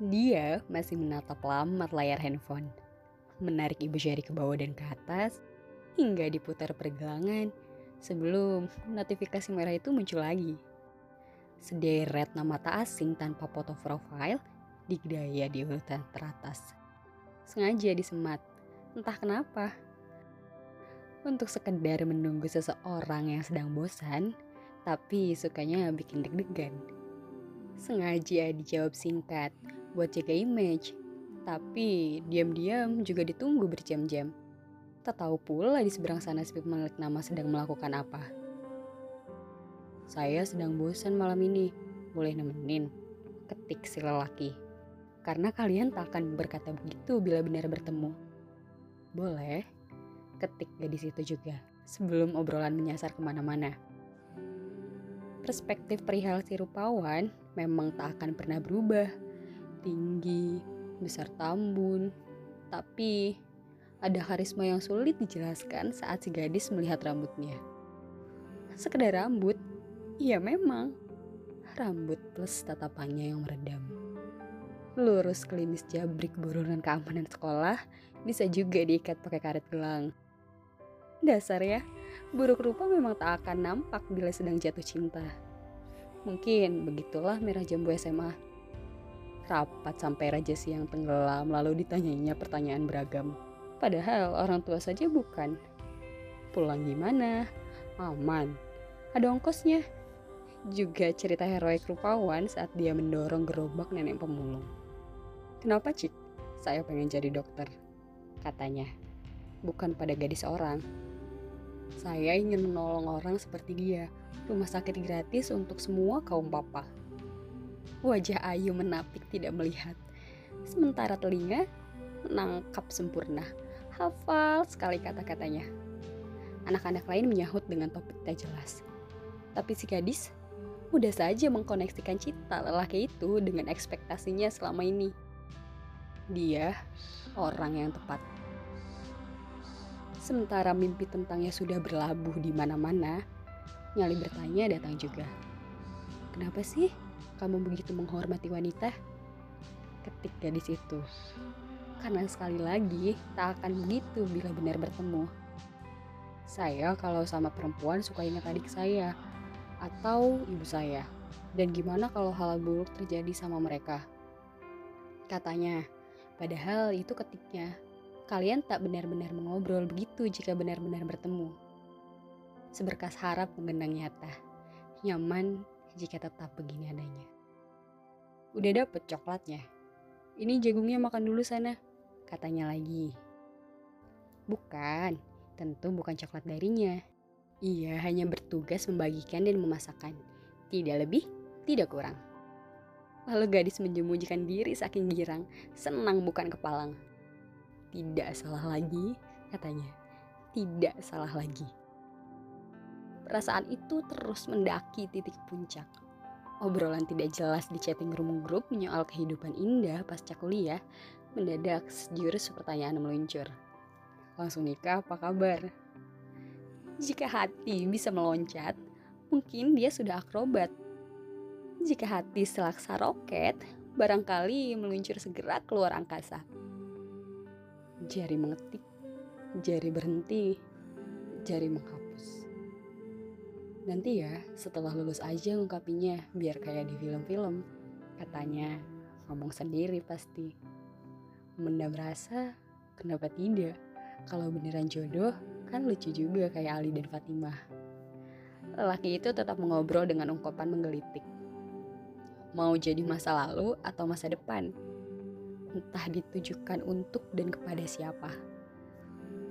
Dia masih menatap lamar layar handphone, menarik ibu jari ke bawah dan ke atas, hingga diputar pergelangan sebelum notifikasi merah itu muncul lagi. Sederet nama tak asing tanpa foto profile digdaya di urutan teratas. Sengaja disemat, entah kenapa. Untuk sekedar menunggu seseorang yang sedang bosan, tapi sukanya bikin deg-degan. Sengaja dijawab singkat, buat jaga image. Tapi diam-diam juga ditunggu berjam-jam. Tak tahu pula di seberang sana si pemilik nama sedang melakukan apa. Saya sedang bosan malam ini. Boleh nemenin? Ketik si lelaki. Karena kalian tak akan berkata begitu bila benar bertemu. Boleh. Ketik gadis itu juga. Sebelum obrolan menyasar ke mana-mana. Perspektif perihal si rupawan memang tak akan pernah berubah tinggi, besar tambun, tapi ada karisma yang sulit dijelaskan saat si gadis melihat rambutnya. Sekedar rambut, iya memang. Rambut plus tatapannya yang meredam. Lurus klimis jabrik burunan keamanan sekolah bisa juga diikat pakai karet gelang. Dasar ya, buruk rupa memang tak akan nampak bila sedang jatuh cinta. Mungkin begitulah merah jambu SMA rapat sampai raja siang tenggelam lalu ditanyainya pertanyaan beragam. Padahal orang tua saja bukan. Pulang gimana? Aman. Ada ongkosnya. Juga cerita heroik rupawan saat dia mendorong gerobak nenek pemulung. Kenapa Cik? Saya pengen jadi dokter. Katanya. Bukan pada gadis orang. Saya ingin menolong orang seperti dia. Rumah sakit gratis untuk semua kaum papa. Wajah Ayu menapik tidak melihat. Sementara telinga menangkap sempurna. Hafal sekali kata-katanya. Anak-anak lain menyahut dengan topik tak jelas. Tapi si gadis mudah saja mengkoneksikan cita lelaki itu dengan ekspektasinya selama ini. Dia orang yang tepat. Sementara mimpi tentangnya sudah berlabuh di mana-mana, nyali bertanya datang juga. Kenapa sih kamu begitu menghormati wanita? Ketik gadis itu. Karena sekali lagi, tak akan begitu bila benar bertemu. Saya kalau sama perempuan suka ingat adik saya atau ibu saya. Dan gimana kalau hal buruk terjadi sama mereka? Katanya, padahal itu ketiknya. Kalian tak benar-benar mengobrol begitu jika benar-benar bertemu. Seberkas harap mengenang nyata. Nyaman jika tetap begini adanya. Udah dapet coklatnya. Ini jagungnya makan dulu sana, katanya lagi. Bukan, tentu bukan coklat darinya. Ia hanya bertugas membagikan dan memasakkan. Tidak lebih, tidak kurang. Lalu gadis menjemujikan diri saking girang, senang bukan kepalang. Tidak salah lagi, katanya. Tidak salah lagi. Perasaan itu terus mendaki titik puncak. Obrolan tidak jelas di chatting room grup menyoal kehidupan indah pasca kuliah mendadak sejurus pertanyaan meluncur. Langsung nikah apa kabar? Jika hati bisa meloncat, mungkin dia sudah akrobat. Jika hati selaksa roket, barangkali meluncur segera keluar angkasa. Jari mengetik, jari berhenti, jari menghapus. Nanti ya, setelah lulus aja ngungkapinya, biar kayak di film-film. Katanya, ngomong sendiri pasti. Mendam rasa, kenapa tidak? Kalau beneran jodoh, kan lucu juga kayak Ali dan Fatimah. Lelaki itu tetap mengobrol dengan ungkapan menggelitik. Mau jadi masa lalu atau masa depan? Entah ditujukan untuk dan kepada siapa.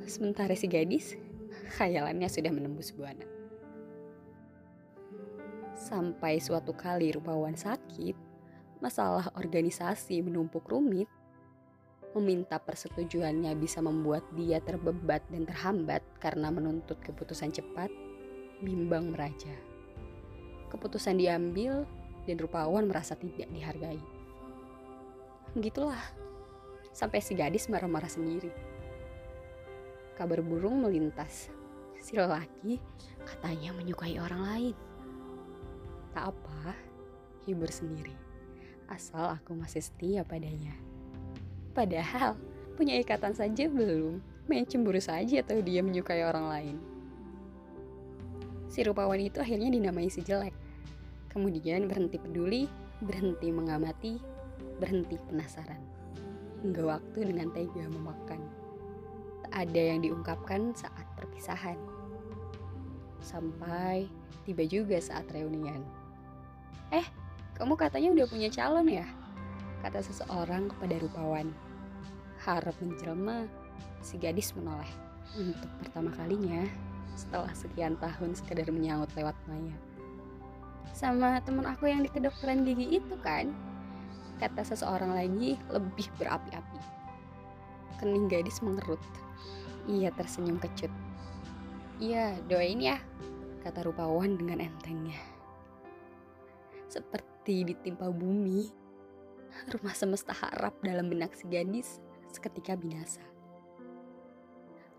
Sementara si gadis, khayalannya sudah menembus buana. Sampai suatu kali Rupawan sakit, masalah organisasi menumpuk rumit, meminta persetujuannya bisa membuat dia terbebat dan terhambat karena menuntut keputusan cepat, bimbang meraja. Keputusan diambil dan Rupawan merasa tidak dihargai. Begitulah, sampai si gadis marah-marah sendiri. Kabar burung melintas. Si lelaki katanya menyukai orang lain. Tak apa, hibur sendiri. asal aku masih setia padanya. Padahal punya ikatan saja belum, main cemburu saja atau dia menyukai orang lain. Si rupawan itu akhirnya dinamai si jelek. Kemudian berhenti peduli, berhenti mengamati, berhenti penasaran. Hingga waktu dengan tega memakan. Tak ada yang diungkapkan saat perpisahan. Sampai tiba juga saat reunian. Eh, kamu katanya udah punya calon ya? Kata seseorang kepada Rupawan. Harap menjelma, si gadis menoleh. Untuk pertama kalinya, setelah sekian tahun sekedar menyaut lewat maya. Sama temen aku yang di kedokteran gigi itu kan? Kata seseorang lagi lebih berapi-api. Kening gadis mengerut. Ia tersenyum kecut. Iya, doain ya, kata Rupawan dengan entengnya. Seperti ditimpa bumi, rumah semesta harap dalam benak si gadis seketika binasa.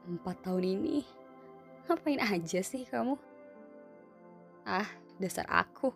Empat tahun ini, ngapain aja sih kamu? Ah, dasar aku.